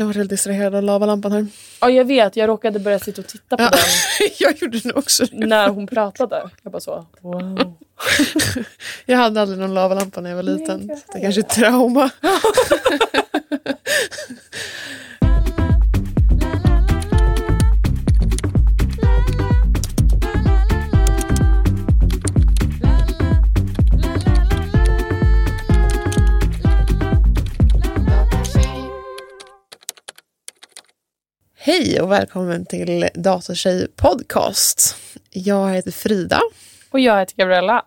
Jag var helt distraherad av lavalampan här. Ja, jag vet. Jag råkade börja sitta och titta på Ja. den jag gjorde det också. när hon pratade. Jag bara så, wow. Jag hade aldrig någon lavalampa när jag var liten. Nej, Det kanske är trauma. Hej och välkommen till Datatjej podcast. Jag heter Frida Och jag heter Gabriella.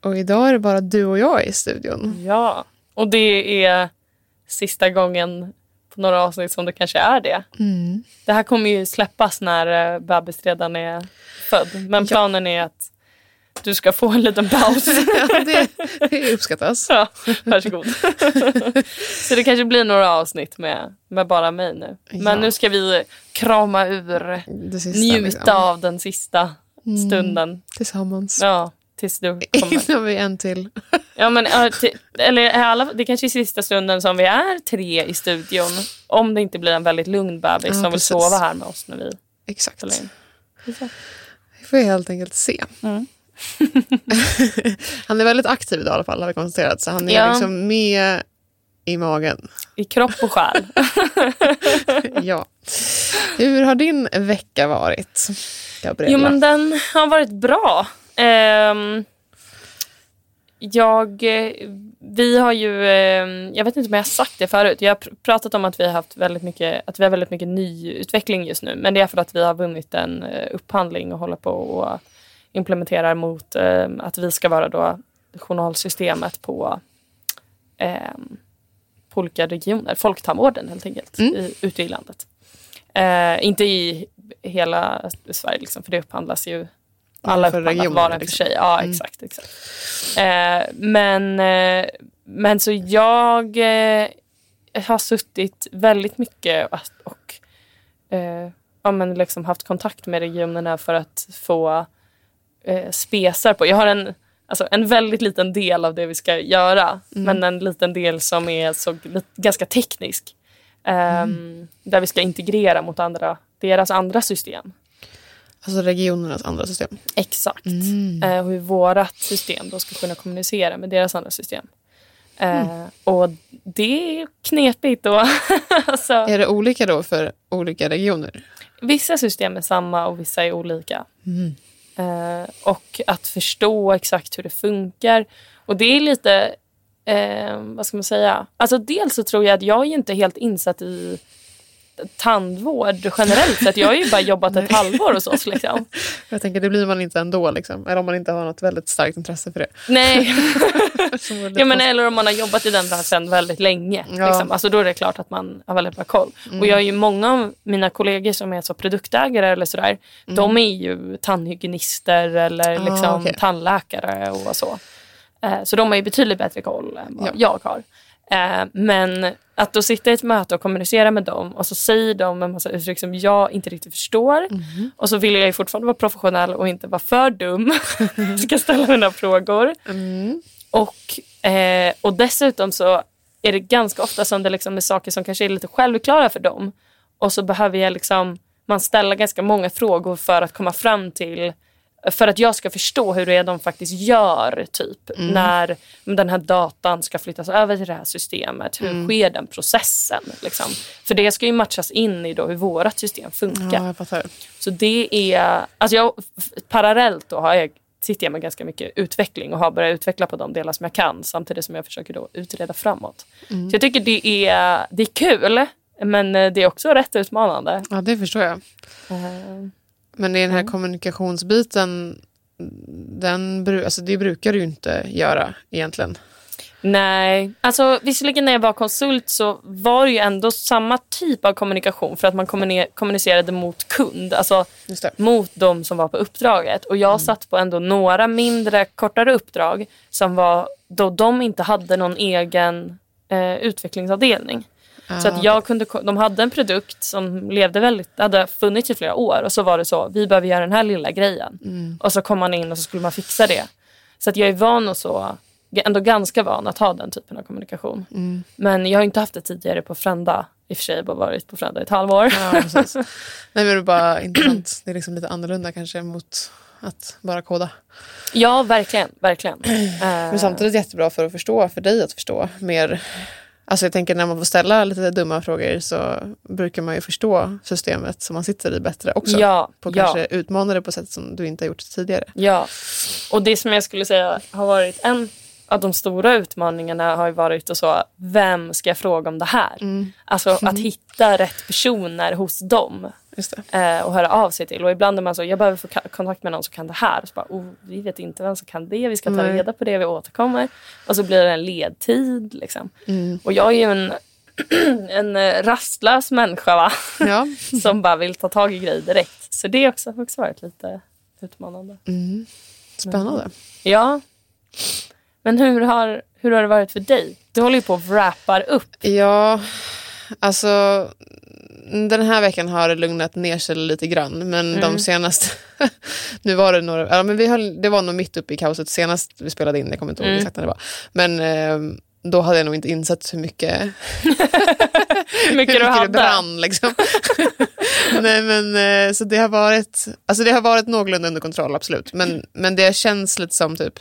och idag är det bara du och jag i studion. Ja. Och det är sista gången på några avsnitt som det kanske är det. Mm. Det här kommer ju släppas när eh, bebis redan är född. Men planen är att du ska få en liten paus. Ja, det, det uppskattas. ja, varsågod. Så det kanske blir några avsnitt med, med bara mig nu. Men Ja. nu ska vi krama ur, sista, njuta liksom. av den sista stunden. Tillsammans. Ja, tills du kommer. Innan vi en till. Ja, men, eller alla, det kanske är sista stunden som vi är tre i studion. Om det inte blir en väldigt lugn bebis Ja, som vill precis. sova här med oss när vi Exakt. Vi får helt enkelt se. Mm. han är väldigt aktiv idag i alla fall har vi konstaterat. Så han är Ja. liksom med i magen. I kropp och själ. ja. Hur har din vecka varit? Gabriella? Jo, men den har varit bra. Ehm, jag, vi har ju, ehm, jag vet inte om jag har sagt det förut, jag har pr- pratat om att vi har haft väldigt mycket, att vi har väldigt mycket nyutveckling just nu. Men det är för att vi har vunnit en eh, upphandling och håller på och implementerar mot eh, att vi ska vara då journalsystemet på, ehm, på olika regioner, folktandvården helt enkelt, i, ute i landet. Eh, inte i hela Sverige, liksom, för det upphandlas ju alla för regioner, var och en för liksom. sig. Ja, exakt. exakt. Eh, men, eh, men så jag eh, har suttit väldigt mycket och, och eh, ja, men liksom haft kontakt med regionerna för att få eh, spesar på. Jag har en, alltså, en väldigt liten del av det vi ska göra, men en liten del som är så, ganska teknisk. Ehm, Där vi ska integrera mot andra, deras andra system. Alltså regionernas andra system. Exakt. Eh, hur vårt system då ska kunna kommunicera med deras andra system. Eh, Och det är knepigt då. alltså, Är det olika då för olika regioner? vissa system är samma och vissa är olika. Eh, och att förstå exakt hur det funkar. Och det är lite, eh, vad ska man säga? Alltså dels så tror jag att jag är inte helt insatt i tandvård generellt sett. Jag har ju bara jobbat ett halvår hos oss. Liksom. Jag tänker det blir man inte ändå liksom. Eller om man inte har något väldigt starkt intresse för det. Nej, ja, men eller om man har jobbat i den branschen väldigt länge. Ja. Liksom. Alltså, då är det klart att man har väldigt bra koll. Och jag har ju många av mina kollegor som är så produktägare eller sådär. De är ju tandhygienister eller Ah, liksom, okej. tandläkare och så. Eh, så de har ju betydligt bättre koll än vad Ja. jag har. Eh, men att då sitta i ett möte och kommunicera med dem och så säger de en massa uttryck som jag inte riktigt förstår. Och så vill jag ju fortfarande vara professionell och inte vara för dum. Ska ställa mina frågor. Och, eh, och dessutom så är det ganska ofta som det liksom är saker som kanske är lite självklara för dem. Och så behöver jag liksom, man ställa ganska många frågor för att komma fram till för att jag ska förstå hur det är de faktiskt gör typ när den här datan ska flyttas över till det här systemet. Hur sker den processen? Liksom? För det ska ju matchas in i då hur vårt system funkar. Ja. Så det är, alltså jag, parallellt då har jag, sitter jag med ganska mycket utveckling och har börjat utveckla på de delar som jag kan samtidigt som jag försöker då utreda framåt. Så jag tycker det är, det är kul men det är också rätt utmanande. Ja, det förstår jag. Eh, Men den här kommunikationsbiten, den, alltså det brukar du ju inte göra egentligen. Nej, alltså visserligen när jag var konsult så var det ju ändå samma typ av kommunikation för att man kommuni- kommunicerade mot kund, alltså mot de som var på uppdraget. Och jag satt på ändå några mindre, kortare uppdrag som var då de inte hade någon egen eh, utvecklingsavdelning. Så att jag kunde, de hade en produkt som levde väldigt, hade funnits i flera år och så var det så, vi behöver göra den här lilla grejen. Och så kom man in och så skulle man fixa det. Så att jag är van att så ändå ganska van att ha den typen av kommunikation. Mm. Men jag har inte haft det tidigare på Frända. I och för sig jag bara varit på Frända i ett halvår. Ja. Nej, men det är bara intressant. Det är liksom lite annorlunda kanske mot att bara koda. Ja, verkligen. verkligen. Men samtidigt jättebra för att förstå, för dig att förstå mer. Alltså jag tänker när man får ställa lite dumma frågor så brukar man ju förstå systemet som man sitter i bättre också. Ja, på ja. kanske utmana det på sätt som du inte har gjort tidigare. Ja, och det som jag skulle säga har varit en av de stora utmaningarna har ju varit och så, vem ska jag fråga om det här? Alltså att hitta rätt personer hos dem. Eh, och höra av sig till. Och ibland är man så, jag behöver få kontakt med någon som kan det här. Och så bara, oh, vi vet inte vem som kan det, vi ska ta Nej. reda på det, vi återkommer. Och så blir det en ledtid. Liksom. Mm. Och jag är ju en, en eh, rastlös människa va? Ja. som bara vill ta tag i grejer direkt. Så det har också, också varit lite utmanande. Mm. Spännande. Ja. Men hur har, hur har det varit för dig? Du håller ju på och wrappar upp. Ja, alltså den här veckan har det lugnat ner sig lite grann. Men de senaste, nu var det några, ja, men vi höll, det var nog mitt uppe i kaoset senast vi spelade in, jag kommer inte ihåg exakt när det var. Men eh, då hade jag nog inte insett hur mycket Hur mycket hur mycket det brann. Liksom. Nej, men, eh, så det har, varit, alltså det har varit någorlunda under kontroll, absolut. Men, men det känns lite som typ...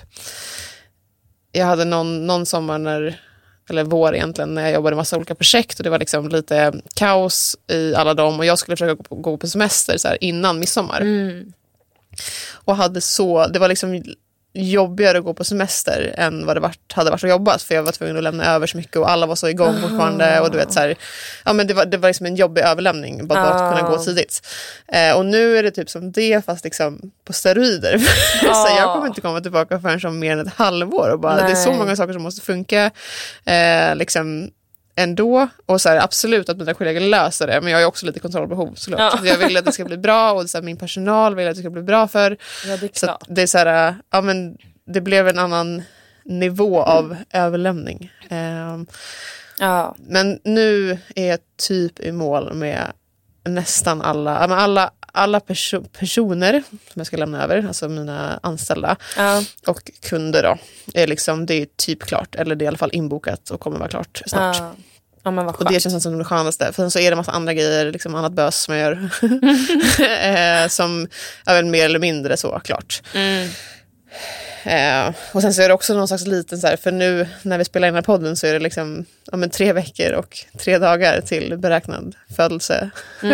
Jag hade någon, någon sommar, när, eller vår egentligen, när jag jobbade massa olika projekt och det var liksom lite kaos i alla dem och jag skulle försöka gå på, gå på semester så här, innan midsommar. Mm. Och hade så, det var liksom jobbigare att gå på semester än vad det varit, hade varit att jobba för jag var tvungen att lämna över så mycket och alla var så igång fortfarande och du vet så här, ja men det var, det var liksom en jobbig överlämning bara, bara att kunna gå tidigt. Eh, och nu är det typ som det fast liksom på steroider. så jag kommer inte komma tillbaka förrän om mer än ett halvår och bara, det är så många saker som måste funka. Eh, liksom ändå. Och så här, absolut att mina kollegor löser det, men jag har också lite kontrollbehov såklart. Ja. Så Jag vill att det ska bli bra och så här, min personal vill att det ska bli bra för. Ja, det är Så det är så här, ja men det blev en annan nivå av överlämning. Ehm, Ja. men nu är jag typ i mål med nästan alla, alla, alla perso- personer som jag ska lämna över, alltså mina anställda Ja. och kunder då, är liksom, det är typ klart, eller det är i alla fall inbokat och kommer vara klart snart. Ja. Ja, men vad Och det känns som det skönaste. För sen så är det massa andra grejer, liksom annat bös som jag gör. eh, som är väl mer eller mindre så klart. Mm. Eh, och sen så är det också någon slags liten så här, för nu när vi spelar in den här podden så är det liksom ja, men tre veckor och tre dagar till beräknad födelse.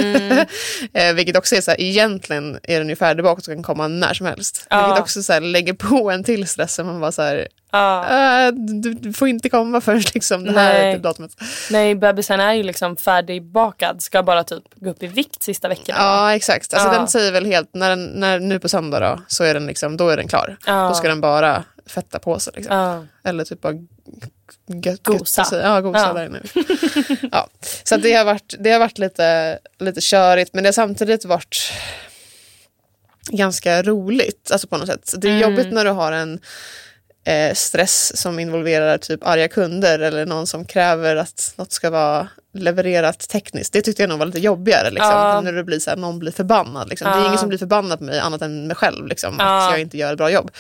eh, vilket också är så här, egentligen är den ju färdigbakad och kan komma när som helst. Ja. Vilket också så här, lägger på en till stress. Man bara så här, Ja. äh, du, du får inte komma förrän liksom, det här är Nej. typ datumet. Nej, bebisen är ju liksom färdigbakad. Ska bara typ gå upp i vikt sista veckorna. va? Ja, exakt. Alltså, Ja. Den säger väl helt, när, den, när nu på söndag då, så är den, liksom, då är den klar. Då ska den bara fetta på sig. Liksom. Eller typ bara gött, Gosa. Gött, ja, gosa där inne. ja. Så det har varit, det har varit lite, lite körigt, men det har samtidigt varit ganska roligt. Alltså på något sätt. Det är Mm. jobbigt när du har en eh, stress som involverar typ arga kunder eller någon som kräver att något ska vara levererat tekniskt. Det tyckte jag nog var lite jobbigare. Liksom. Ja. När det blir så här, någon blir förbannad. Liksom. Det är Ja. ingen som blir förbannad på mig annat än mig själv. Liksom, Ja. Mm. Att jag inte gör ett bra jobb.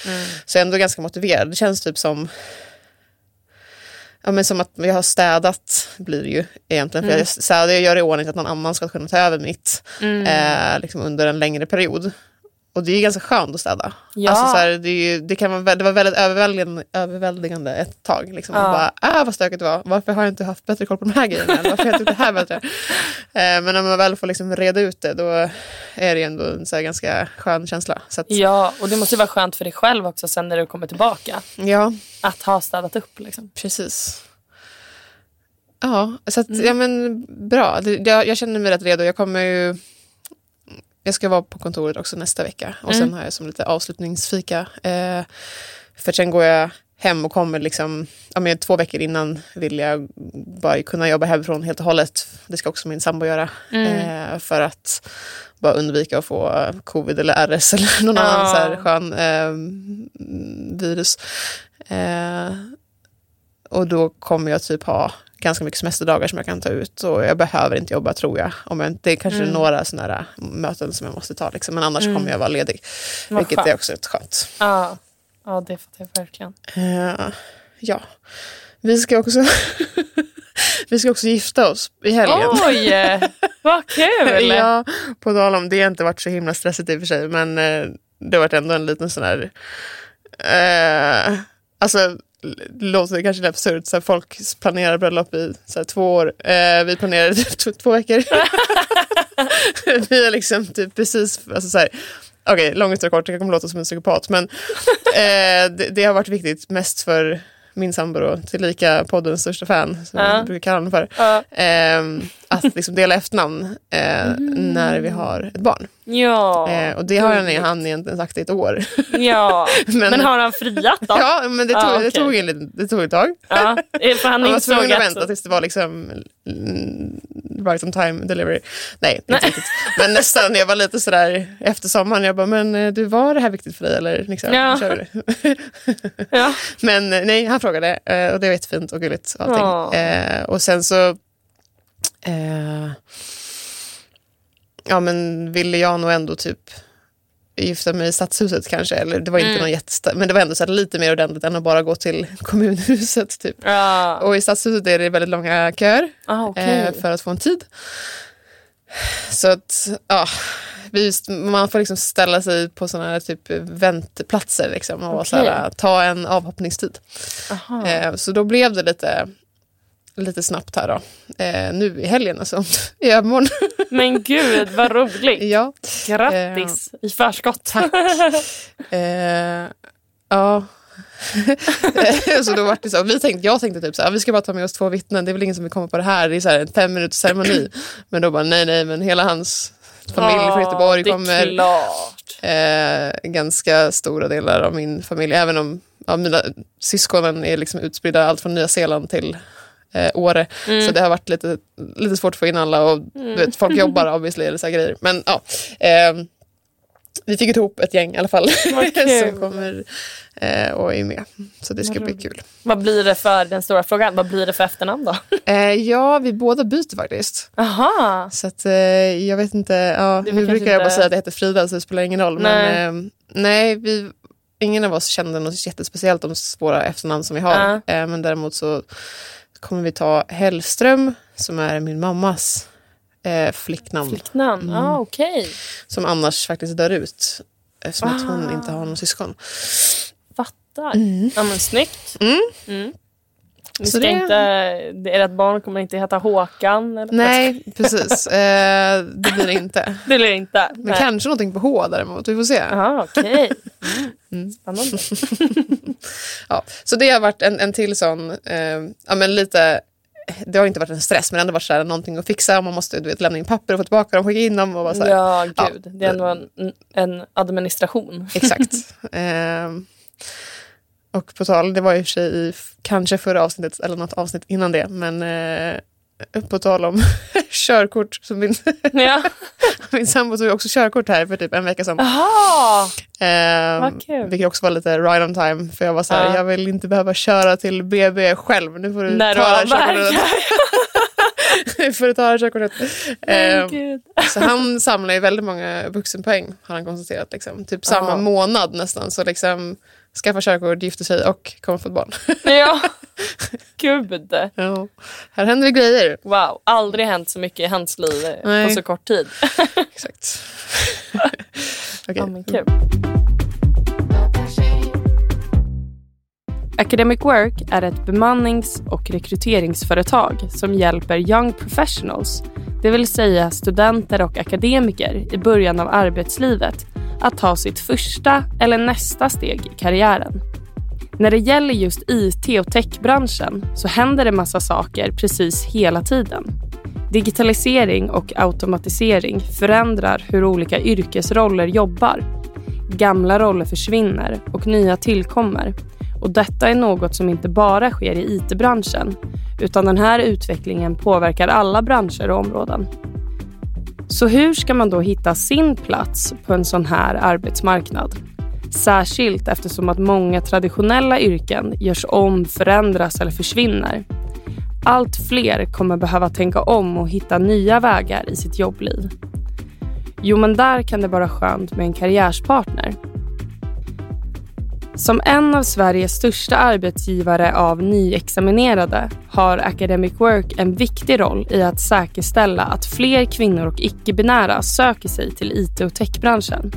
Så jag är ändå ganska motiverad. Det känns typ som Ja, men som att jag har städat blir det ju egentligen. För Mm. jag städar jag gör i ordning så att någon annan ska kunna ta över mitt Mm. eh, liksom under en längre period. Och det är ganska skönt att städa. Ja. Alltså, så här, det, ju, det, kan vara, det var väldigt överväldigande, överväldigande ett tag. Liksom. Ja. Bara, ah, vad stökigt det var. Varför har jag inte haft bättre koll på de här grejerna? Varför har jag inte det här bättre? Eh, men när man väl får liksom reda ut det, då är det ju ändå en så här ganska skön känsla. Att, ja, och det måste ju vara skönt för dig själv också sen när du kommer tillbaka. ja, Att ha städat upp liksom. Precis. Ja, så att, ja men bra. Jag, jag känner mig rätt redo. Jag kommer ju... Jag ska vara på kontoret också nästa vecka och sen har jag som lite avslutningsfika. Eh, för sen går jag hem och kommer liksom, ja men två veckor innan vill jag bara kunna jobba hemifrån helt och hållet. Det ska också min sambo göra. Eh, för att bara undvika att få covid eller RS eller någon Ja. annan så här skön eh, virus. Eh, och då kommer jag typ ha ganska mycket semesterdagar som jag kan ta ut och jag behöver inte jobba tror jag. Om jag det är kanske Mm. några sådana här möten som jag måste ta liksom. men annars kommer jag vara ledig. Vad vilket skönt. är också rätt skönt. Ja. ja, det fattar jag verkligen. Eh, Ja. Vi ska också, vi ska också gifta oss i helgen. Oj, vad kul! ja, på tal om det har inte varit så himla stressigt i och för sig men eh, det har varit ändå en liten sån här... Eh, alltså låter kanske absurt, så här, folk planerar bröllop i så här, två år. Eh, vi planerar två, två veckor. vi har liksom typ precis, alltså så här, okej, okay, lång historia kort, jag kommer låta som en psykopat, men eh, det, det, har varit viktigt mest för min sambo då, tillika poddens största fan, som ja. jag brukar kalla honom för, ja. eh, att liksom dela efternamn eh, mm. när vi har ett barn. Ja. Eh, och det har han, han egentligen sagt i ett år. Ja, men, men, har han friat då? Ja, men det tog, ah, okay. det tog, en, det tog ett tag. Ja, för han, han var tvungen att vänta tills det var liksom right on time delivery. Nej, inte riktigt. Men nästan, jag var lite sådär efter sommaren, jag bara, men eh, du var det här viktigt för dig eller liksom, ja. kör det? ja. Men eh, nej, han frågade eh, och det var jättefint och gulligt. Och, allting. Oh. och sen så eh, ja men ville jag nog ändå typ gifta mig i stadshuset kanske. Eller det var inte mm. någon jättesta- men det var ändå så lite mer ordentligt än att bara gå till kommunhuset. Typ. Ah. Och i stadshuset är det väldigt långa köer ah, okay. eh, för att få en tid. Så att, ja, just, man får liksom ställa sig på sådana här typ väntplatser liksom, och okay. så här, ta en avhoppningstid. Eh, så då blev det lite lite snabbt här då. Eh, nu i helgen alltså, i övermorgon. Men gud vad roligt. ja. Grattis eh, i förskott. Tack. eh, ja. så då var det så, vi tänkte, jag tänkte typ så här, vi ska bara ta med oss två vittnen, det är väl ingen som vill komma på det här, det är så här en fem minuters ceremoni. men då bara nej, nej, men hela hans familj från Göteborg kommer. Eh, ganska stora delar av min familj, även om ja, mina syskonen är liksom utspridda allt från Nya Zeeland till eh, Åre. Mm. Så det har varit lite, lite svårt att få in alla och mm. vet, folk jobbar obviously eller så grejer. Men ja, eh, vi fick ihop ett gäng i alla fall som kommer eh, och är med. Så det ska bli kul. Vad blir det för den stora frågan? Vad blir det för efternamn då? Eh, ja, vi båda byter faktiskt. Aha. Så att eh, jag vet inte. Ja, vi brukar inte... jag bara säga att jag heter Frida så det spelar ingen roll. Nej. Men eh, nej, vi, ingen av oss kände något jättespeciellt om våra efternamn som vi har. Uh. men däremot så kommer vi ta Hellström som är min mammas eh, flicknamn. Flicknamn, mm. ah, okej. Okay. Som annars faktiskt dör ut eftersom ah. att hon inte har någon syskon. Fattar. Mm. Ja men snyggt. Mm. Ni ska det... inte, ert barn kommer inte heta Håkan? Eller? Nej, precis. Eh, det blir det inte. det blir inte. Men Nej. kanske någonting på H däremot. Vi får se. Aha, okay. Mm. mm. Spännande. ja, så det har varit en, en till sån, eh, ja men lite det har inte varit en stress men ändå varit så här, någonting att fixa. Man måste du vet, lämna in papper och få tillbaka dem, skicka in dem. Och bara så här. Ja, gud. Ja. Det är ändå en, en administration. Exakt. Eh, och på tal, det var i och för sig i kanske förra avsnittet eller något avsnitt innan det, men eh, på tal om körkort. Så min, ja. min sambo tog också körkort här för typ en vecka sedan. Jaha! Eh, vilket också var lite right on time. För jag var så här, ja. jag vill inte behöva köra till BB själv. Nu får du När ta det här körkortet. får du ta det körkortet. Eh, så han samlar ju väldigt många vuxenpoäng har han konstaterat. Liksom. Typ samma ja. månad nästan. Så liksom skaffa körkort, gifta sig och kommer få ett barn. Ja, gud. Ja. Här händer det grejer. Wow, aldrig hänt så mycket i hans liv Nej. på så kort tid. Exakt. okay. ja, men kul. Academic Work är ett bemannings och rekryteringsföretag som hjälper young professionals, det vill säga studenter och akademiker i början av arbetslivet att ta sitt första eller nästa steg i karriären. När det gäller just IT och techbranschen så händer det massa saker precis hela tiden. Digitalisering och automatisering förändrar hur olika yrkesroller jobbar. Gamla roller försvinner och nya tillkommer. Och detta är något som inte bara sker i IT-branschen utan den här utvecklingen påverkar alla branscher och områden. Så hur ska man då hitta sin plats på en sån här arbetsmarknad? Särskilt eftersom att många traditionella yrken görs om, förändras eller försvinner. Allt fler kommer behöva tänka om och hitta nya vägar i sitt jobbliv. Jo, men där kan det vara skönt med en karriärspartner. Som en av Sveriges största arbetsgivare av nyexaminerade har Academic Work en viktig roll i att säkerställa att fler kvinnor och icke-binära söker sig till IT och techbranschen.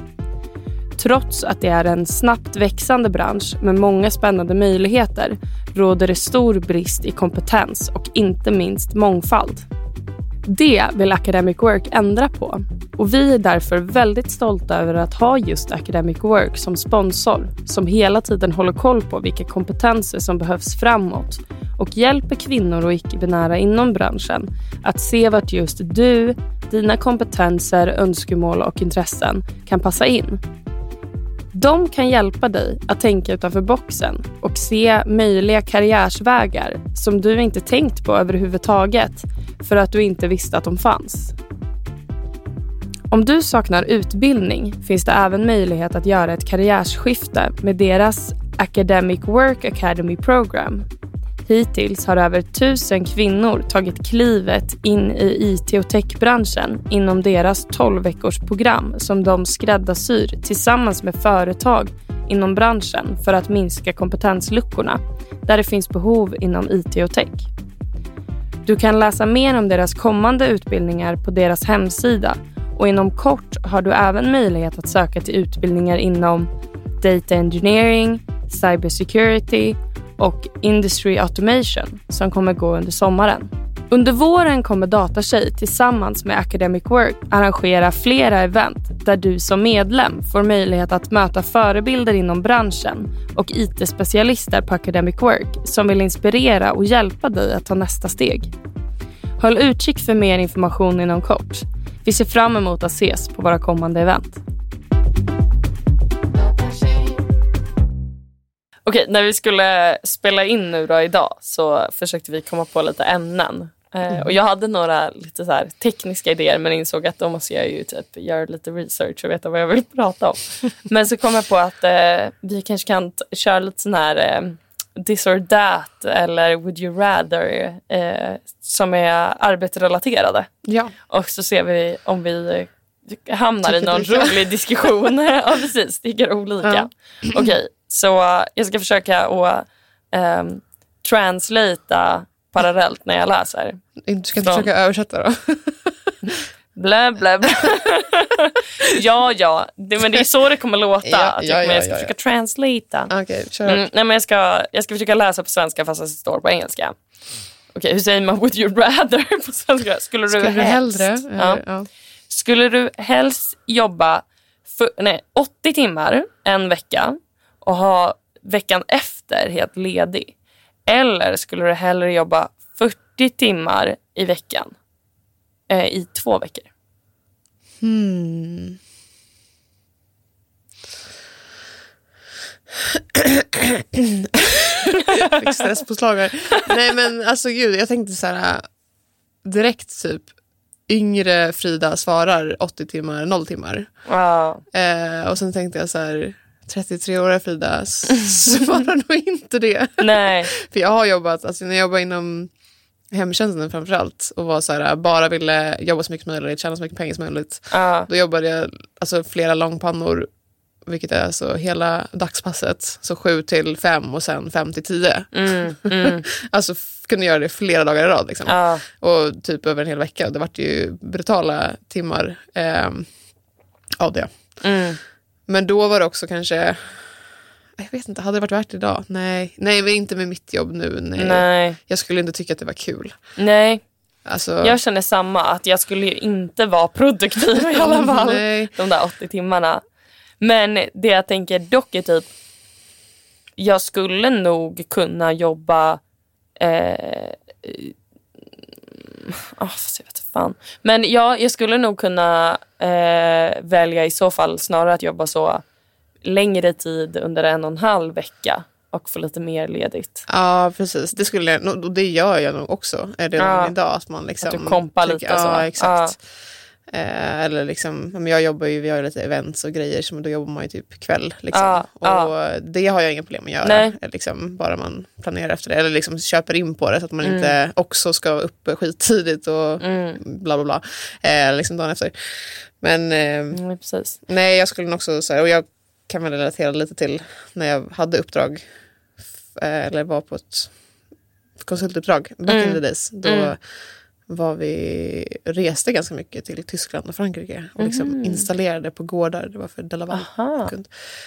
Trots att det är en snabbt växande bransch med många spännande möjligheter råder det stor brist i kompetens och inte minst mångfald. Det vill Academic Work ändra på och vi är därför väldigt stolta över att ha just Academic Work som sponsor som hela tiden håller koll på vilka kompetenser som behövs framåt och hjälper kvinnor och icke-binära inom branschen att se vart just du, dina kompetenser, önskemål och intressen kan passa in. De kan hjälpa dig att tänka utanför boxen och se möjliga karriärsvägar som du inte tänkt på överhuvudtaget för att du inte visste att de fanns. Om du saknar utbildning finns det även möjlighet att göra ett karriärsskifte med deras Academic Work Academy Program. Hittills har över tusen kvinnor tagit klivet in i IT och techbranschen inom deras 12 veckors program som de skräddarsyr tillsammans med företag inom branschen för att minska kompetensluckorna där det finns behov inom IT och tech. Du kan läsa mer om deras kommande utbildningar på deras hemsida och inom kort har du även möjlighet att söka till utbildningar inom Data Engineering, Cybersecurity och Industry Automation som kommer gå under sommaren. Under våren kommer Datatjej tillsammans med Academic Work arrangera flera event där du som medlem får möjlighet att möta förebilder inom branschen och IT-specialister på Academic Work som vill inspirera och hjälpa dig att ta nästa steg. Håll utkik för mer information inom kort. Vi ser fram emot att ses på våra kommande event. Okej, när vi skulle spela in nu då idag så försökte vi komma på lite ämnen. Mm. och jag hade några lite så tekniska idéer men insåg att då måste jag ju typ göra lite research och veta vad jag vill prata om. men så kom jag på att eh, vi kanske kan köra lite sån här eh, this or that eller would you rather eh, som är arbetsrelaterade. Ja. Och så ser vi om vi hamnar i någon rolig diskussion. ja, precis. Tycker olika. Ja. Okej, så jag ska försöka att um, translata parallellt när jag läser. Du ska inte Från... försöka översätta då? blä, blä, blä. ja, ja. Det, men det är så det kommer låta. Ja, ja, ja, jag ska försöka translata. Okay, mm, nej, men jag, ska, jag ska försöka läsa på svenska fast det står på engelska. Okej, okay, hur säger man would you rather på svenska? Skulle du, du hellre? Ja. ja. Skulle du helst jobba för, nej, 80 timmar en vecka och ha veckan efter helt ledig? Eller skulle du hellre jobba 40 timmar i veckan eh, i två veckor? Hmm. Fick stresspåslag här. Nej men alltså gud, jag tänkte så här direkt typ yngre Frida svarar 80 timmar, 0 timmar. Wow. Eh, och sen tänkte jag så här 33-åriga Frida svarar nog inte det. Nej. För jag har jobbat, alltså när jag jobbade inom hemtjänsten framförallt och var så här, bara ville jobba så mycket som möjligt, tjäna så mycket pengar som möjligt. Uh. Då jobbade jag alltså, flera långpannor, vilket är alltså hela dagspasset. Så sju till fem och sen fem till tio. Mm, mm. alltså kunde göra det flera dagar i rad. Liksom. Uh. Och typ över en hel vecka. Det vart ju brutala timmar eh, av det. Mm. Men då var det också kanske jag vet inte, hade det varit värt det idag? Nej, nej men inte med mitt jobb nu. Nej. nej. Jag skulle inte tycka att det var kul. Nej. Alltså... Jag känner samma, att jag skulle inte vara produktiv i alla fall. nej. De där 80 timmarna. Men det jag tänker dock är typ, jag skulle nog kunna jobba eh, Oh, jag vet fan. Men ja, jag skulle nog kunna eh, välja i så fall snarare att jobba så längre tid under en och en halv vecka och få lite mer ledigt. Ja, precis. Det, skulle och det gör jag nog också redan ja. idag. Att, man liksom att du kompar lite. Ja, så. exakt. Ja. Eh, eller liksom, jag jobbar ju, vi har ju lite events och grejer, så då jobbar man ju typ kväll. Liksom. Ja, och det har jag inga problem att göra. Liksom, bara man planerar efter det. Eller liksom köper in på det så att man mm. inte också ska vara uppe skittidigt och mm. bla bla bla. Eh, liksom dagen efter. Men eh, mm, nej, jag skulle nog också, så här, och jag kan man relatera lite till när jag hade uppdrag eh, eller var på ett konsultuppdrag back in the days. Då Mm. Var vi, reste ganska mycket till Tyskland och Frankrike och liksom installerade på gårdar. Det var för Delaval.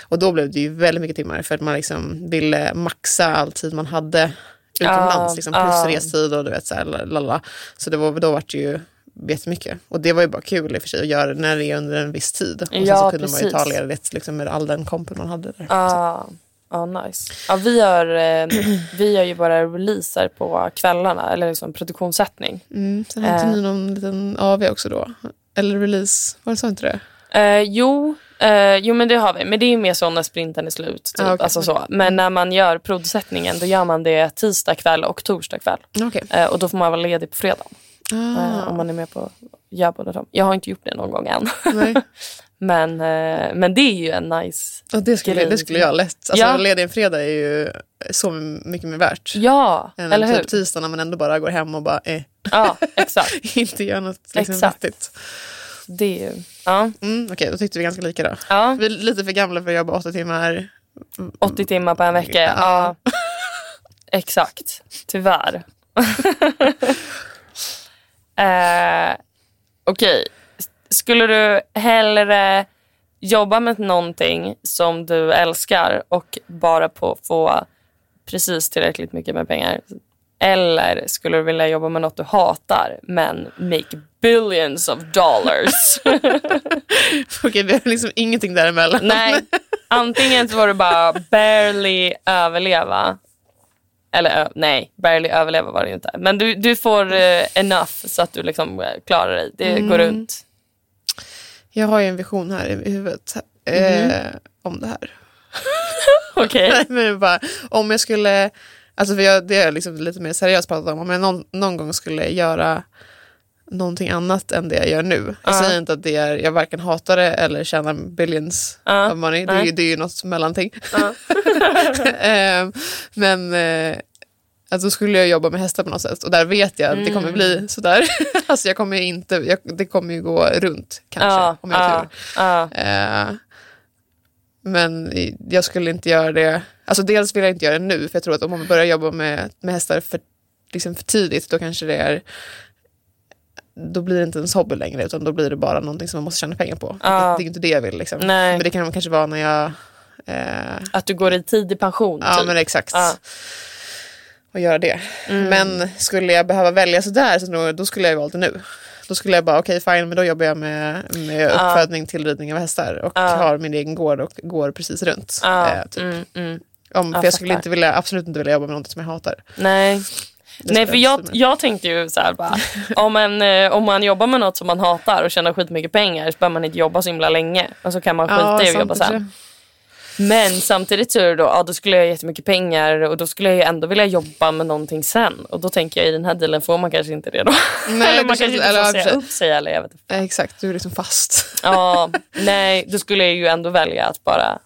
Och då blev det ju väldigt mycket timmar för att man liksom ville maxa all tid man hade utomlands. Ah, liksom, plus ah. restid och du vet så här, lalala. Så det var, då var det ju jättemycket. Och det var ju bara kul i och för sig att göra när det är under en viss tid. Och sen Ja, så kunde man ju ta precis. ledigt liksom, med all den kompen man hade där. Ja, nice. Ja, vi, gör, eh, vi gör ju våra releaser på kvällarna, eller liksom produktionssättning. Mm, sen hade Eh. ni någon liten AV också då? Eller release, var det så inte det? Eh, jo, eh, jo, men det har vi. Men det är ju mer så när sprinten är slut. Typ. Ah, okej. alltså så. Men när man gör prodsättningen då gör man det tisdag kväll och torsdag kväll. Okej. Eh, och då får man vara ledig på fredag. Ah, Eh, om man är med på gör båda dem. Jag har inte gjort det någon gång än. men, eh, men det är ju en nice... Och det, skulle, Grej. det skulle jag lätt. Alltså, Ja. Ledig en fredag är ju så mycket mer värt. Ja, Än eller en hur? typ tisdag när man ändå bara går hem och bara eh, Ja, exakt. inte gör något liksom, Exakt. vettigt. Det är ju... Ja, Mm, Okej, då tyckte vi ganska lika då. ja. Vi är lite för gamla för att jobba åtta timmar. 80 timmar på en vecka. Ja. Exakt, tyvärr. eh, Okej, skulle du hellre jobba med någonting som du älskar och bara på få precis tillräckligt mycket med pengar? Eller skulle du vilja jobba med något du hatar men make billions of dollars? Okej, vi har liksom ingenting däremellan. Nej, antingen så var det bara barely överleva. Eller nej, barely överleva var det ju inte. Men du, du får eh, enough så att du liksom eh, klarar dig. Det går runt. Jag har ju en vision här i huvudet eh, om det här. Okej. Men bara, om jag skulle, alltså för jag, det är liksom lite mer seriöst pratat om, om jag någon, någon gång skulle göra någonting annat än det jag gör nu. Jag Ja. säger inte att det är, jag varken hatar det eller tjänar billions Ja, of money. Det är, ju, det är ju något mellanting. Eh, men eh, alltså skulle jag jobba med hästar på något sätt och där vet jag att det kommer Mm. bli sådär. alltså jag kommer inte, jag, det kommer ju gå runt kanske Ja, om jag har tur. Eh, men jag skulle inte göra det, alltså dels vill jag inte göra det nu för jag tror att om man börjar jobba med, med hästar för, liksom för tidigt då kanske det är då blir det inte ens hobby längre utan då blir det bara någonting som man måste tjäna pengar på. Ja. Det är inte det jag vill liksom. Men det kan kanske vara när jag eh, Att du går i tidig pension. Ja typ. men exakt. Ja. Och göra det. Mm. Men skulle jag behöva välja sådär så då, då skulle jag valt det nu. Då skulle jag bara, okej fine, men då jobbar jag med, med uppfödning, tillridning av hästar och Ja. har min egen gård och går precis runt. Eh, typ. mm, mm. Om, för jag skulle inte vilja, absolut inte vilja jobba med något som jag hatar. Nej. Det Nej, för jag jag, tänkte ju så här bara, om, en, eh, om man jobbar med något som man hatar och tjänar skitmycket pengar så behöver man inte jobba så himla länge. Och så kan man skita i att jobba sen. Men samtidigt så är det då, ja, då skulle jag ha jättemycket pengar och då skulle jag ju ändå vilja jobba med någonting sen. Och då tänker jag i den här dealen får man kanske inte det då. Nej, eller det man kanske inte eller, får ja, säga upp sig eller jag vet inte. Exakt, du är liksom fast. Ja, nej, då skulle jag ju ändå välja att bara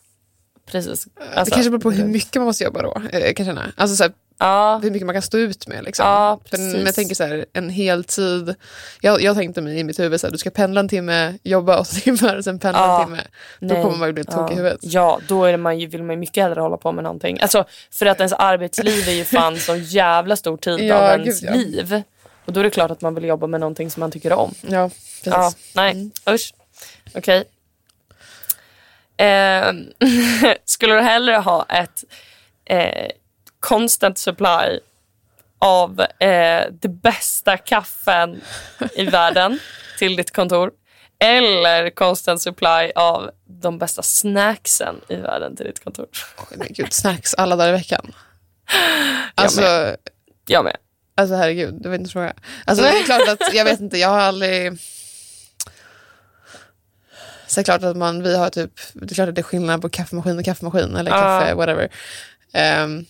precis. det Alltså, kanske beror på hur mycket man måste jobba då. Eh, kan känna. Alltså, så här, Ja, hur mycket man kan stå ut med. Liksom. Ja, För jag tänker så här, en heltid. Jag, jag tänkte mig i mitt huvud så här, du ska pendla en timme, jobba åtta timmar och sen pendla Ja. en timme. Då Nej. kommer man ju bli tokig i ja. huvudet. Ja, då är man ju, vill man ju mycket hellre hålla på med någonting. Alltså, för att ens arbetsliv är ju fan så jävla stor tid Ja, av ens gud, liv. Och då är det klart att man vill jobba med någonting som man tycker om. Ja, precis. Ja, nej, usch. Okej. Eh, skulle du hellre ha ett eh, constant supply av eh, det bästa kaffen i världen till ditt kontor eller constant supply av de bästa snacksen i världen till ditt kontor? Oj, men gud, snacks alla dagar i veckan. Alltså, Jag med. alltså herregud, det var inte fråga. Alltså det är klart att, jag vet inte, jag har aldrig... Så det är klart att man, vi har typ, det är klart att det är skillnad på kaffemaskin och kaffemaskin eller kaffe, whatever. Um,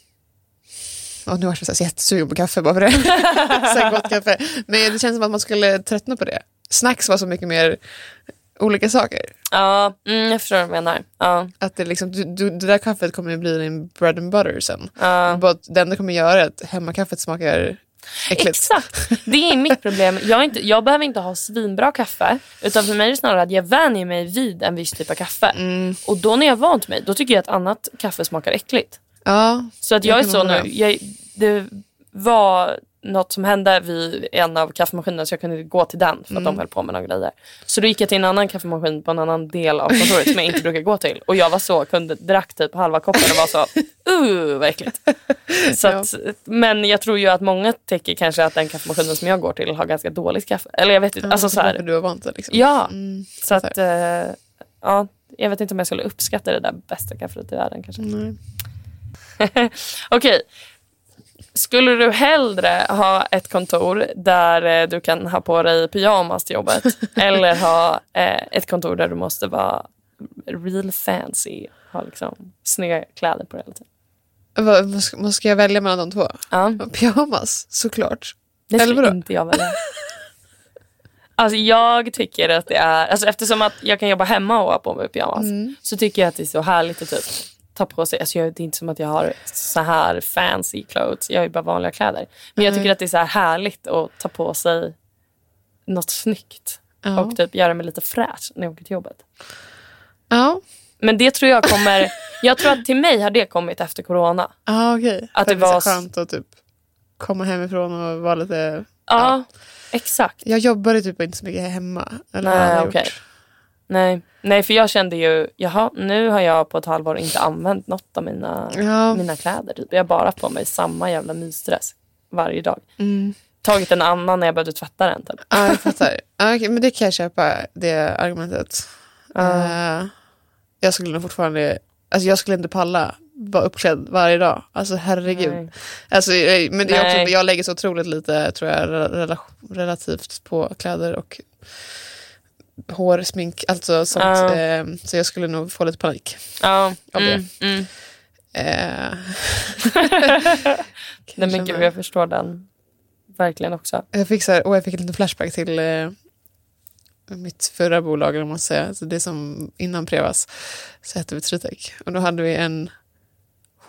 och nu var jag så jättesugen på kaffe bara för det. så gott kaffe. Men det känns som att man skulle tröttna på det. Snacks var så mycket mer olika saker. Ja, mm, jag förstår vad du menar. Ja, Att det, liksom, du, du, det där kaffet kommer ju bli din bread and butter sen. ja, det enda kommer göra är att hemmakaffet smakar äckligt. Exakt. Det är mitt problem. Jag, inte, jag behöver inte ha svinbra kaffe. Utan för mig är det snarare att jag vänjer mig vid en viss typ av kaffe. Mm. Och då när jag vant mig, då tycker jag att annat kaffe smakar äckligt. Ja, Så att jag, är så nu. Jag, det var något som hände vid en av kaffemaskinerna så jag kunde gå till den för att Mm. de höll på med några grejer. Så då gick jag till en annan kaffemaskin på en annan del av kontoret som jag inte brukar gå till. Och jag var så, kunde, drack typ halva koppen och var så, uh vad äckligt. Så att, Men jag tror ju att många tycker kanske att den kaffemaskinen som jag går till har ganska dåligt kaffe. Eller jag vet inte. Alltså så här, Du har vant dig liksom. ja, Mm, så att, eh, ja, jag vet inte om jag skulle uppskatta det där bästa kaffet i världen kanske. nej. Okej. Skulle du hellre ha ett kontor där eh, du kan ha på dig pyjamas till jobbet eller ha eh, ett kontor där du måste vara real fancy, ha liksom snygga kläder på dig hela tiden? Vad, ska, ska jag välja mellan de två? Ja, Pyjamas, såklart. det skulle inte jag välja. Alltså jag tycker att det är, alltså eftersom att jag kan jobba hemma och ha på mig pyjamas Mm. så tycker jag att det är så härligt att typ ta på sig, alltså jag, det är inte som att jag har så här fancy clothes, jag har ju bara vanliga kläder. Men jag tycker att det är så här härligt att ta på sig något snyggt Ja. och typ göra mig lite fräsch när jag åker till jobbet. Ja, Men det tror jag kommer, jag tror att till mig har det kommit efter corona. ah, okej. Att För det det är var så skönt att typ komma hemifrån och vara lite... Ja, exakt. Jag jobbade typ inte så mycket hemma. Eller Nej, okej. gjort? Nej. Nej, för jag kände ju, jaha, nu har jag på ett halvår inte använt något av mina, Ja. mina kläder. Typ. Jag har bara på mig samma jävla mysdress varje dag. Mm. Tagit en annan när jag behövde tvätta den. Typ. Ja, jag fattar. Ja, okej, men det kan jag köpa, det argumentet. Eh, jag skulle nog fortfarande... Alltså jag skulle inte palla vara uppklädd varje dag. Alltså herregud. Nej. Alltså, men det är också, jag lägger så otroligt lite tror jag, rela- relativt på kläder och hår, smink, alltså sånt. Ja. Eh, så jag skulle nog få lite panik. Ja, Av det. mm, mm. Eh, Nej, men gud, jag förstår den verkligen också. Jag fick, så här, och jag fick en liten flashback till eh, mitt förra bolag, eller man säger. Alltså det som innan Prevas så hette vi Tritec. Och då hade vi en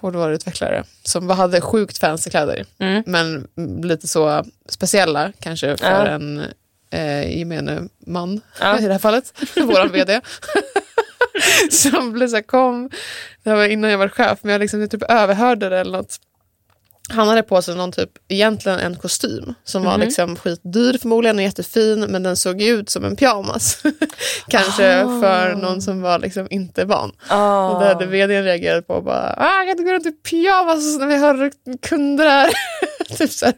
hårdvaruutvecklare som bara hade sjukt fancy kläder. Mm. Men lite så speciella kanske för Ja. en eh, gemene man Ja. i det här fallet. Vår vd. som blev så här, kom, det här var innan jag var chef, men jag liksom typ överhörde det eller något. Han hade på sig någon typ, egentligen en kostym som var Mhm. liksom skitdyr förmodligen och jättefin men den såg ut som en pyjamas. Kanske Ah. för någon som var liksom inte van. Ah. Och det hade vdn reagerat på och bara, ah, jag kan inte gå runt i pyjamas när vi har kunder här. typ så här.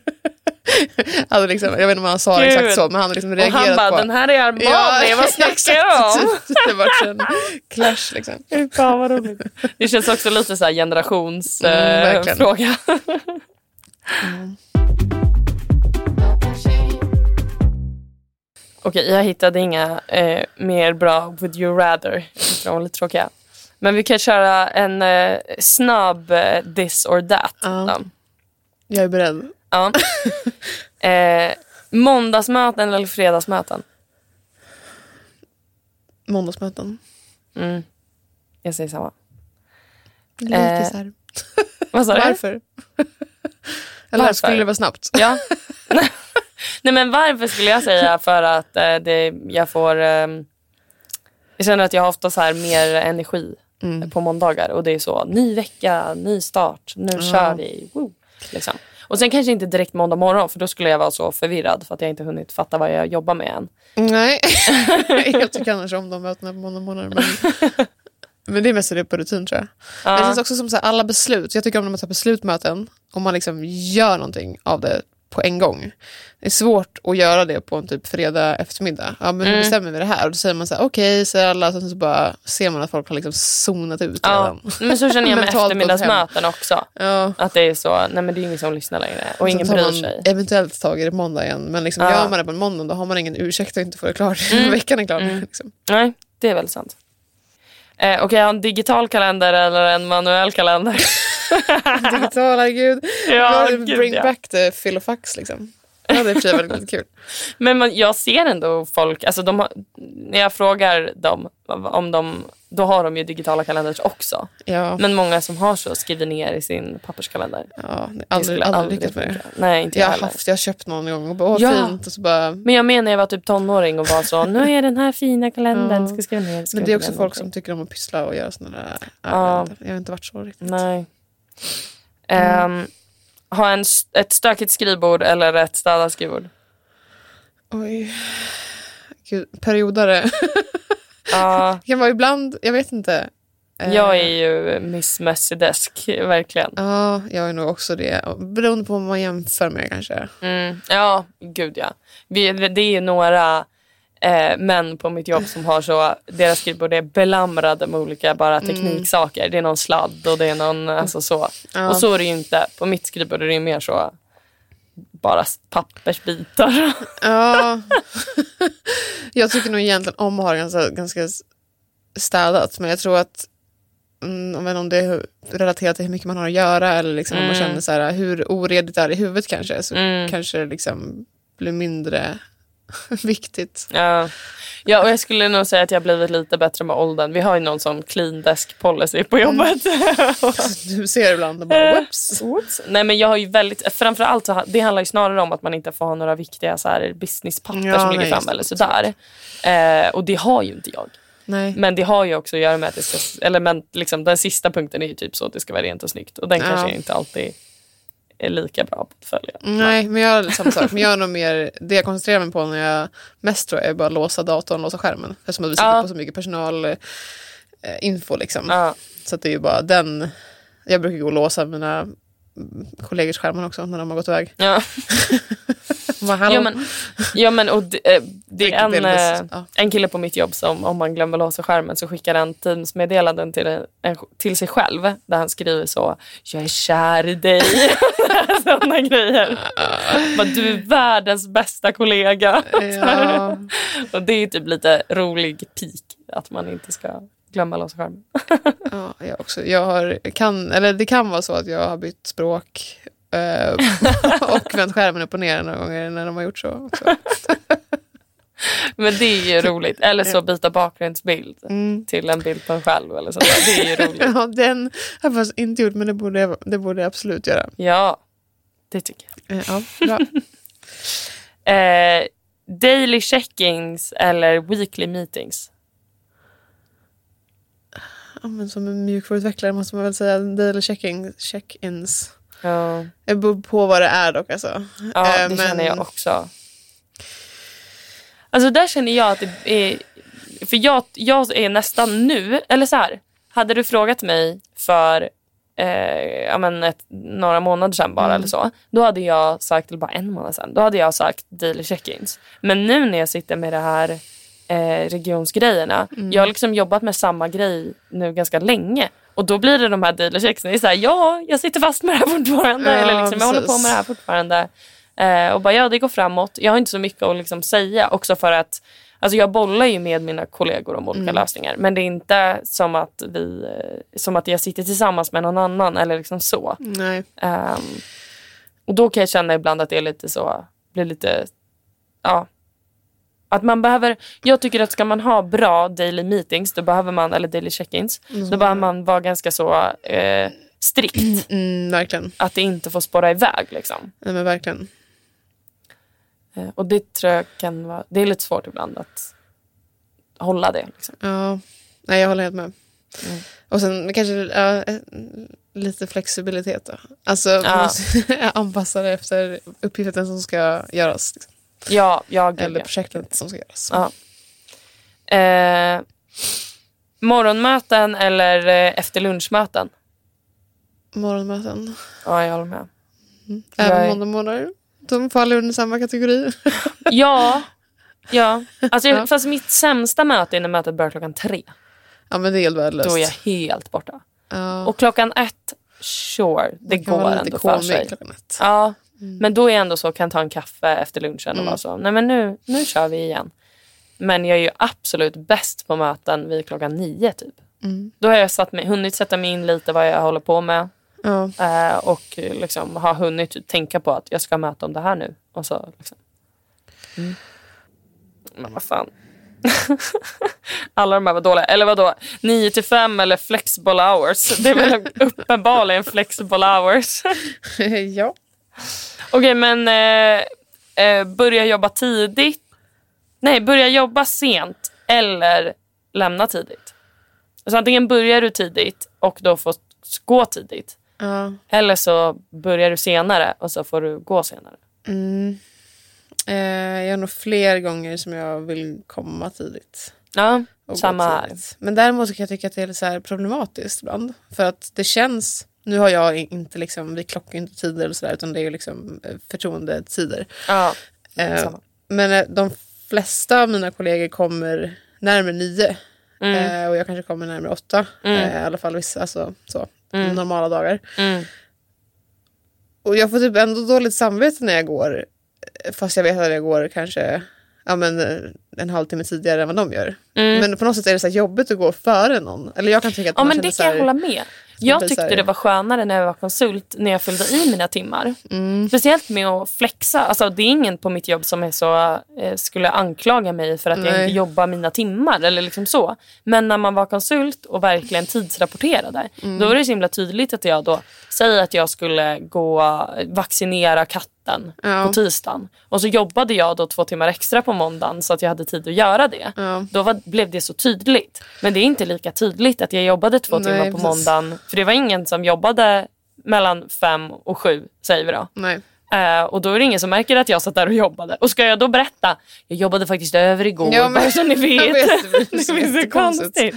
alltså liksom, jag vet inte om han sa Gud. exakt så men han liksom och reagerat han bara, på den här är Armani, vad snackar du om? Det var en clash liksom. Fan, vad roligt. Det känns också lite så här Mm, generationsfråga. verkligen. fråga. Okej, jag hittade inga eh, mer bra would you rather. Jag de var lite tråkiga. Men vi kan köra en eh, snabb eh, this or that. Ja. då. Jag är beredd. Ja. eh, måndagsmöten eller fredagsmöten? Måndagsmöten. Mm. Jag säger samma. Lite Eh, så här. Vad sa du? Varför? Eller Varför? skulle det vara snabbt? Ja. Nej men varför skulle jag säga för att eh, det, jag får ehm, Jag känner att jag har ofta så här mer energi Mm. på måndagar och det är så ny vecka, ny start, nu Ja. kör vi. Woo, liksom. Och sen kanske inte direkt måndag morgon för då skulle jag vara så förvirrad för att jag inte hunnit fatta vad jag jobbar med än. Nej, jag tycker annars om de mötena på måndag morgon. Men, men det är mest det på rutin tror jag. Men det Ja. känns också som så här, alla beslut. Jag tycker om när man tar beslutmöten och man liksom gör någonting av det på en gång. Det är svårt att göra det på en typ fredag eftermiddag. Ja, men nu Mm. bestämmer vi det här. Och då säger man så här, okej, säger alla. Sen så bara ser man att folk har liksom zonat ut Ja, redan. men så känner jag med eftermiddagsmöten också. Ja. Att det är så, nej men det är ingen som lyssnar längre och ingen Sen tar bryr sig. eventuellt tag i det måndag igen. Men liksom, Ja. gör man det på en måndag då har man ingen ursäkt att inte få det klart. Mm. Veckan är klar. Mm. Liksom. Nej, det är väl sant. Eh, Okej, ha en digital kalender eller en manuell kalender? Digital, herregud. ja, gud, bring ja. back the filofax liksom. Ja, det är i sig väldigt, kul. Men man, jag ser ändå folk, alltså de när jag frågar dem om de, då har de ju digitala kalendrar också. Ja, Men många som har så skriver ner i sin papperskalender. ja aldrig, aldrig lyckats med det. Nej, inte Jag jag har, haft, jag har köpt någon gång och bara, åh Ja. fint. Och så bara, Men jag menar jag var typ tonåring och var så, nu är den här fina kalendern, Ja. ska skriva ner. skriva men det är också folk någonting. som tycker om att pyssla och göra sådana där Ja. Jag har inte varit så riktigt. Nej. Mm. Ehm, ha en, ett stökigt skrivbord eller ett städat skrivbord? Oj. Gud, periodare. Ja, det kan vara ibland, jag vet inte. Eh, jag är ju Miss Messy Desk, verkligen. Ja, jag är nog också det. Beroende på vad man jämför med kanske. Mm, ja, gud ja. Vi, det är ju några eh, män på mitt jobb som har så, deras skrivbord är belamrade med olika bara tekniksaker. Det är någon sladd och det är någon, alltså så. Ja. Och så är det ju inte. På mitt skrivbord är det mer så, bara pappersbitar. Ja. jag tycker nog egentligen om att ha det ganska, ganska städat. Men jag tror att mm, jag vet inte om det är relaterat till hur mycket man har att göra eller liksom om man Mm. känner så här, hur oredigt det är i huvudet kanske så Mm. kanske det liksom blir mindre viktigt. Ja. ja, och jag skulle nog säga att jag blivit lite bättre med åldern. Vi har ju någon sån clean desk policy på jobbet. Du ser ibland och bara whoops. Oops. Nej men jag har ju väldigt, framförallt så det handlar ju snarare om att man inte får ha några viktiga så här businesspapper Ja, som ligger nej, framme just eller sådär. Eh, och det har ju inte jag. Nej. Men det har ju också att göra med att det ska, eller men liksom den sista punkten är ju typ så att det ska vara rent och snyggt. Och den Ja. kanske inte alltid är lika bra på att följa. Nej, men jag har samma sak. Men jag är nog mer, det jag koncentrerar mig på när jag mest tror jag är bara låsa datorn, låsa skärmen. Eftersom att vi sitter Ja. på så mycket personalinfo eh, liksom. Ja. Så att det är ju bara den. Jag brukar gå och låsa mina kollegors skärmar också när de har gått iväg. Ja. Bara? Ja, men, ja men och det, eh, det är en, eh, ja. en kille på mitt jobb som om man glömmer låsa skärmen så skickar han Teams-meddelanden till, en, till sig själv där han skriver så Jag är kär i dig. Sådana grejer. Bara, du är världens bästa kollega. Ja, Och det är typ lite rolig pik att man inte ska glömma låsa skärmen. ja, jag också. Jag har, kan, eller det kan vara så att jag har bytt språk eh, och vänt skärmen upp och ner några gånger när de har gjort så. Men det är ju roligt. Eller så byta bakgrundsbild Mm. till en bild på en själv. Eller sånt där. Det är ju roligt. Ja, den har jag faktiskt inte gjort men det borde jag, det borde jag absolut göra. Ja, det tycker jag. Eh, Ja, bra. Eh, daily checkings eller weekly meetings? Men som en mjukvaruutvecklare måste man väl säga daily check-ins. Ja, Det beror på vad det är dock alltså. ja Eh, det men- känner jag också. Alltså där känner jag att det är... För jag, jag är nästan nu, eller så här. Hade du frågat mig för eh, ja, men ett, några månader sedan bara eller så. Då hade jag sagt, eller bara en månad sedan, då hade jag sagt daily check-ins. Men nu när jag sitter med det här eh, regionsgrejerna. Jag har liksom jobbat med samma grej nu ganska länge. Och då blir det de här daily checksen. Det är så här, ja, jag sitter fast med det här fortfarande. Ja, eller liksom, jag håller på med det här fortfarande. Eh, och bara, ja, det går framåt. Jag har inte så mycket att liksom säga. Också för att Alltså jag bollar ju med mina kollegor om olika lösningar. Men det är inte som att, vi, eh, som att jag sitter tillsammans med någon annan. Eller liksom så. Nej. Ehm, och då kan jag känna ibland att det är lite så, blir lite, ja. Att man behöver, jag tycker att ska man ha bra daily meetings, då behöver man, eller daily check-ins, då behöver man vara ganska så eh, strikt. Mm, verkligen. Att det inte får spåra iväg liksom. Nej, men verkligen. Eh, och det tror jag kan vara, det är lite svårt ibland att hålla det. Liksom. Ja. Nej, jag håller helt med. Mm. Och sen kanske ja, eh, lite flexibilitet då. Alltså man Ja. måste anpassa det efter uppgiften som ska göras. Liksom. Ja, ja, gud, Eller ja. projektet som ska göras. Ja. Eh, morgonmöten eller eh, efter lunchmöten? Morgonmöten. Ja, jag håller med. Även Nej. måndagmorgnar. De faller under samma kategori. Ja, ja. Alltså, Ja. Fast mitt sämsta möte är när mötet börjar klockan tre. ja men det är helt värdelöst. Då är jag helt borta. ja. Och klockan ett, sure, det går ändå för sig. klockan Ja, men då är jag ändå så, kan ta en kaffe efter lunchen Mm. och vara så, nej men nu, nu kör vi igen. Men jag är ju absolut bäst på möten vid klockan nio typ. Mm. Då har jag satt mig, hunnit sätta mig in lite vad jag håller på med. Ja. Eh, och liksom har hunnit tänka på att jag ska möta om det här nu. Och så, liksom. mm. Men vad fan. Alla de här var dåliga. Eller vadå? 9 till 5 eller flexible hours. Det är väl uppenbarligen flexible hours. ja. Okej, men eh, eh, börja jobba tidigt. Nej, börja jobba sent eller lämna tidigt. Så antingen börjar du tidigt och då får gå tidigt. ja. Eller så börjar du senare och så får du gå senare. Mm. Eh, jag har nog fler gånger som jag vill komma tidigt. Ja, samma här. Men däremot kan jag tycka att det är så problematiskt ibland. För att det känns, nu har jag inte liksom, vi klockar inte tider eller sådär utan det är ju liksom eh, förtroendetider. Ja, Eh, men eh, de flesta av mina kollegor kommer närmare nio. Mm. Eh, och jag kanske kommer närmare åtta. Mm. Eh, I alla fall vissa, alltså, så, Mm. normala dagar. Mm. Och jag får typ ändå dåligt samvete när jag går. eh, Fast jag vet att jag går kanske ja, men, en halvtimme tidigare än vad de gör. Mm. Men på något sätt är det så jobbigt att gå före någon. Eller jag kan tycka att Ja men det kan jag hålla med. Jag tyckte det var skönare när jag var konsult när jag fyllde i mina timmar. Mm. Speciellt med att flexa. Alltså, det är ingen på mitt jobb som är så, eh, skulle anklaga mig för att jag Nej. inte jobbar mina timmar. eller liksom så. Men när man var konsult och verkligen tidsrapporterade Mm. då var det så himla tydligt att jag då säger att jag skulle gå vaccinera katten Ja. på tisdagen. Och så jobbade jag då två timmar extra på måndagen så att jag hade tid att göra det. Ja. Då var, blev det så tydligt. Men det är inte lika tydligt att jag jobbade två Nej, timmar på precis. måndagen. För det var ingen som jobbade mellan fem och sju, säger vi då. Nej. Eh, och då är det ingen som märker att jag satt där och jobbade. Och ska jag då berätta, jag jobbade faktiskt över igår, Ja, men- bara så ni vet. Vet, det blir blir så konstigt.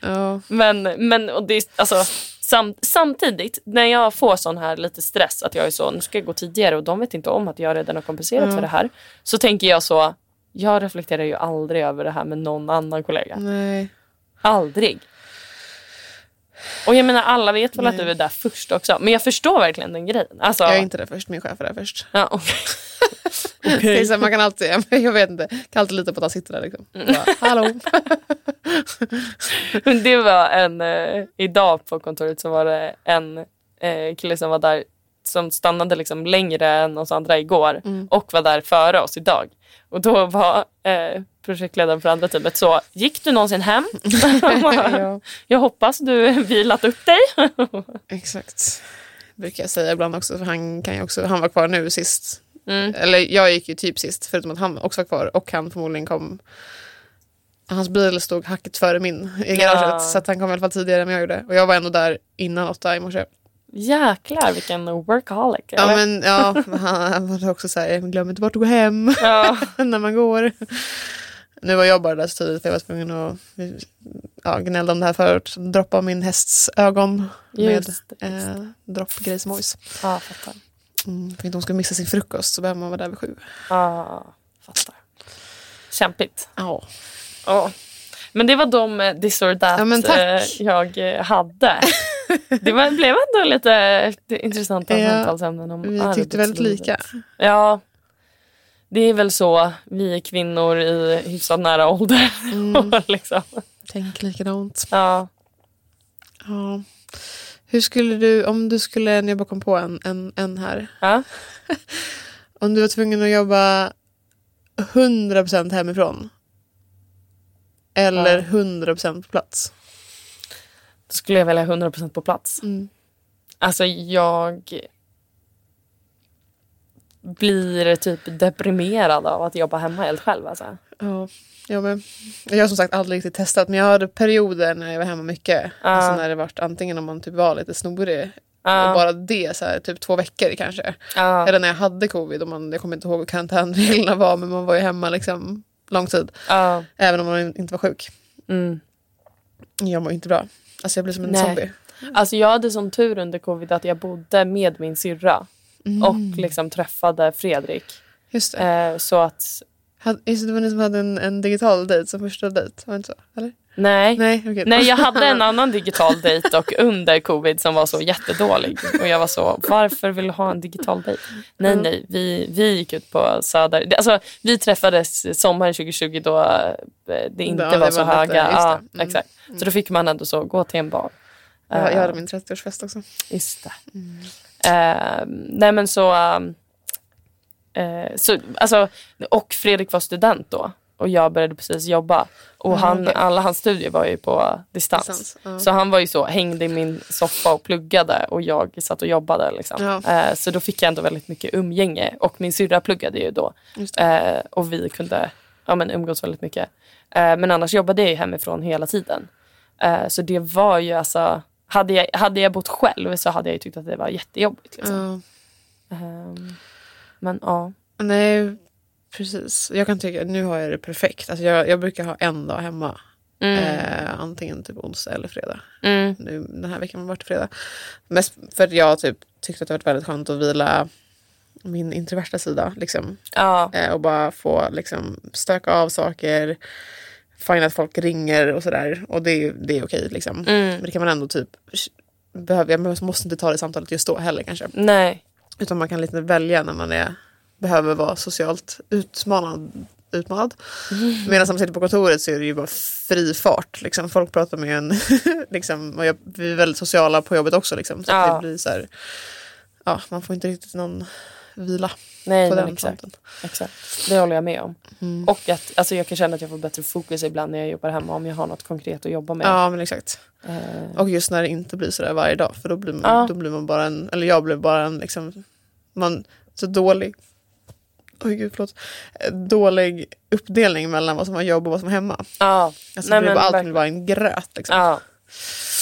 Ja. Men, men och det, är- alltså, sam, samtidigt, när jag får sån här lite stress, att jag är så, nu ska jag gå tidigare och de vet inte om att jag redan har kompenserat Mm. för det här. Så tänker jag så, jag reflekterar ju aldrig över det här med någon annan kollega. Nej. Aldrig. Och jag menar alla vet väl att Nej. du är där först också. Men jag förstår verkligen den grejen. Alltså, Jag är inte där först, min chef är där först. ja. Det är så man kan alltid, jag vet inte, kan alltid lita på att han sitter där liksom. Mm. Bara, Hallå. Men det var en, eh, idag på kontoret så var det en eh, kille som var där som stannade liksom längre än oss andra igår Mm. och var där före oss idag. Och då var eh, projektledaren för andra teamet så, gick du någonsin hem? ja, Jag hoppas du vilat upp dig. exakt. Brukar jag säga ibland också, för han kan ju också, han var kvar nu sist. Mm. Eller jag gick ju typ sist, förutom att han också var kvar och han förmodligen kom Hans bil stod hacket före min i garaget Ja. så han kom i alla fall tidigare än jag gjorde. Och jag var ändå där innan åtta i morse. Jäklar vilken workaholic. Ja eller? men ja, han, han var också så här, glöm inte bort att gå hem ja. när man går. Nu var jag bara där så tidigt jag var tvungen att ja, gnälla om det här förut. Droppa min hästs ögon med Just just eh, droppgrejsmojs. Ja, fattar. Mm, för inte hon ska missa sin frukost så behöver man vara där vid sju. Ja, fattar. Kämpigt. Ja. Ja. Men det var de eh, this or that Ja, eh, jag hade. Det var, blev ändå lite intressanta Ja, samtalsämnen om Vi tyckte väldigt lika. Ja, det är väl så vi kvinnor i hyfsat nära ålder. Mm, liksom. tänk likadant. ja. Ja. Hur skulle du, om du skulle, när jag bara kom på en, en, en här. Ja. Om du var tvungen att jobba 100% hemifrån. Eller Ja. 100% på plats. Då skulle jag välja 100% på plats. Mm. Alltså jag blir typ deprimerad av att jobba hemma helt själv. Alltså. Ja, jag med. Jag har som sagt aldrig riktigt testat men jag hade perioder när jag var hemma mycket. Ja. Alltså när det varit antingen om man typ var lite snorig. Och bara det så här, typ två veckor kanske. Ja. Eller när jag hade covid. Och man, jag kommer inte ihåg vad karantänreglerna var men man var ju hemma liksom lång tid. Ja. Även om man inte var sjuk. Mm. Jag mår inte bra. Alltså jag blir som en Nej. zombie. Alltså jag hade sån tur under covid att jag bodde med min syrra Mm. och liksom träffade Fredrik. Just det. Eh, så att, Had, just det var ni som hade en, en digital dejt som första dejt. Var det inte så? Eller? Nej. Nej, okej. Nej, jag hade en annan digital dejt och under covid som var så jättedålig. Och jag var så, varför vill du ha en digital dejt? Nej, Mm. nej, vi, vi gick ut på Söder. det- Alltså, vi träffades sommaren 2020 då eh, det inte Ja, det var så var lite- höga. det. Ja, Mm. exakt. Så då fick man ändå så gå till en bar. Jag, jag hade min 30-årsfest också. Just det. Eh, nej men så, eh, så alltså, och Fredrik var student då och jag började precis jobba. Och Ah, han, okej. alla hans studier var ju på distans. Distans, ja. Så han var ju så, hängde i min soffa och pluggade och jag satt och jobbade. Liksom. Ja. Eh, så då fick jag ändå väldigt mycket umgänge och min syrra pluggade ju då. Eh, och vi kunde ja, men umgås väldigt mycket. Eh, men annars jobbade jag ju hemifrån hela tiden. Så det var ju alltså, hade jag, hade jag bott själv så hade jag ju tyckt att det var jättejobbigt. Liksom. Ehm, men ja. Nej, precis. Jag kan tycka, nu har jag det perfekt. Alltså jag, jag brukar ha en dag hemma. Mm. Eh, antingen typ onsdag eller fredag. Mm. Nu, den här veckan har varit fredag. Mest för att jag typ tyckte att det varit väldigt skönt att vila min introverta sida. Liksom. Ja. Eh, och bara få liksom, stöka av saker. Fine att folk ringer och sådär. Och det, är- det är okej. Liksom. Mm. Men det kan man ändå typ... Behöver, jag måste inte ta det samtalet just då heller kanske. Nej. Utan man kan lite välja när man är, behöver vara socialt utmanad. utmanad. Medan man sitter på kontoret så är det ju bara fri fart. Liksom. Folk pratar med en. liksom, och jag, vi är väldigt sociala på jobbet också. Liksom, så Ja. det blir så här, ja, man får inte riktigt någon vila Nej, på den exakt. fronten. exakt. Det håller jag med om. Mm. Och att alltså, jag kan känna att jag får bättre fokus ibland när jag jobbar hemma om jag har något konkret att jobba med. Ja men exakt. Eh, Och just när det inte blir sådär varje dag. För då blir man, Ja. då blir man bara en, eller jag blir bara en liksom, man, så dålig, oj gud förlåt, Eh, dålig uppdelning mellan vad som var jobb och vad som var hemma. ja. Alltså Nej, det men bara, allt blir bara en gröt liksom. Ja.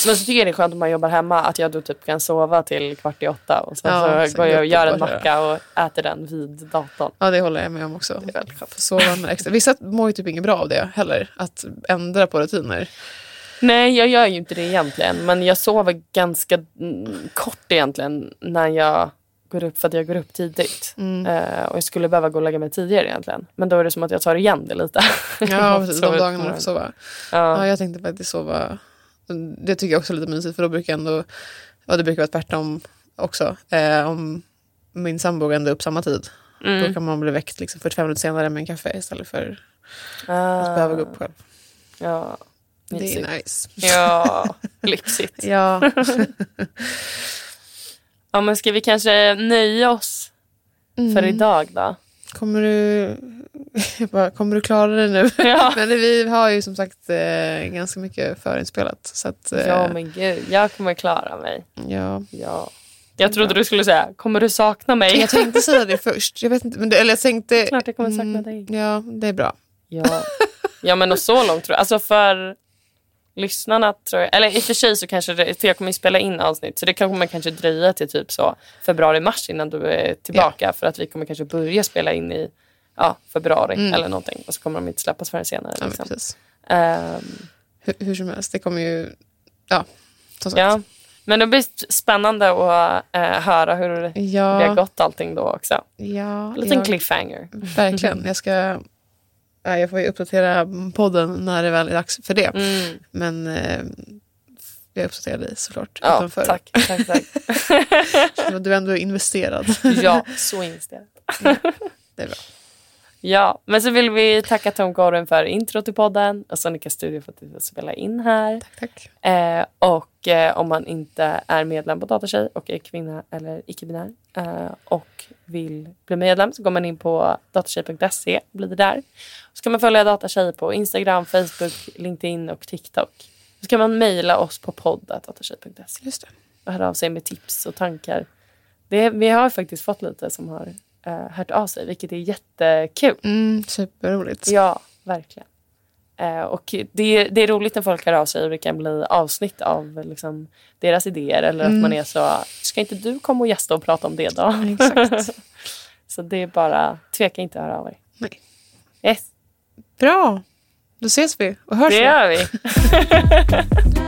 Men så tycker jag det är skönt om man jobbar hemma att jag då typ kan sova till kvart i åtta och sen Ja, så sen går jag och gör en bara macka och äter den vid datorn. Ja det håller jag med om också. Det är Sova med extra. Vissa mår ju typ inget bra av det heller. Att ändra på rutiner. Nej, jag gör ju inte det egentligen. Men jag sover ganska kort egentligen när jag går upp för att jag går upp tidigt. Mm. Eh, och jag skulle behöva gå och lägga mig tidigare egentligen. Men då är det som att jag tar igen det lite. Ja precis, de dagarna man får sova. Ja. Ja, jag tänkte faktiskt sova. Det tycker jag också är lite mysigt för då brukar jag ändå, ja det brukar vara tvärtom också. Eh, om min sambo går ändå upp samma tid. Då Mm. kan man bli väckt liksom 45 minuter senare med en kaffe istället för Ah, att behöva gå upp själv. Ja, Det mysigt. är nice. Ja, lyxigt. Ja, Ja, men ska vi kanske nöja oss för idag då? kommer du, jag bara, kommer du klara det nu? Ja. Men vi har ju som sagt eh, ganska mycket förinspelat. Så att, eh, Ja, men gud, jag kommer klara mig. ja. Ja. Jag trodde du skulle säga, kommer du sakna mig? Jag tänkte säga det först. Jag vet inte, men det, eller jag tänkte... Klart jag kommer sakna Mm, dig. Ja, det är bra. Ja. ja, men och så långt tror jag. Alltså för lyssnarna tror jag, eller i och för sig så kanske det, för jag kommer ju spela in avsnitt så det kommer kanske dröja till typ så februari-mars innan du är tillbaka för att vi kommer kanske börja spela in i ja, februari eller någonting och så kommer de inte släppas förrän senare. Mm. Ja, Liksom. precis. Ehm, Hur, hur som helst, det kommer ju... Ja, som sagt. ja. Men det blir spännande att eh, höra hur det har Ja, gått allting då också. ja, En liten ja, cliffhanger. verkligen. Jag ska... Ja, jag får ju uppdatera podden när det väl är dags för det. Mm. Men eh, jag uppdaterar dig såklart. Ja, utanför. tack. tack, tack. Du är ändå investerad. ja, så investerat. Det är bra. Ja, men så vill vi tacka Tom Goren för intro till podden och Sonica Studio för att vi får spela in här. Tack. Eh, och eh, om man inte är medlem på Datatjej och är kvinna eller icke-binär eh, och vill bli medlem så går man in på datatjej.se och blir där. Så kan man följa Datatjej på Instagram, Facebook, LinkedIn och TikTok. Så kan man mejla oss på Just det. och höra av sig med tips och tankar. Det, vi har faktiskt fått lite som har eh, hört av sig, vilket är jättekul. Mm, superroligt. Ja, verkligen. Eh, och det, det är roligt när folk hör av sig och det kan bli avsnitt av liksom, deras idéer eller att man är så, ska inte du komma och gästa och prata om det då? Exakt. så det är bara, tveka inte att höra av er. Nej. Yes, Bra. Då ses vi och hörs det gör vi.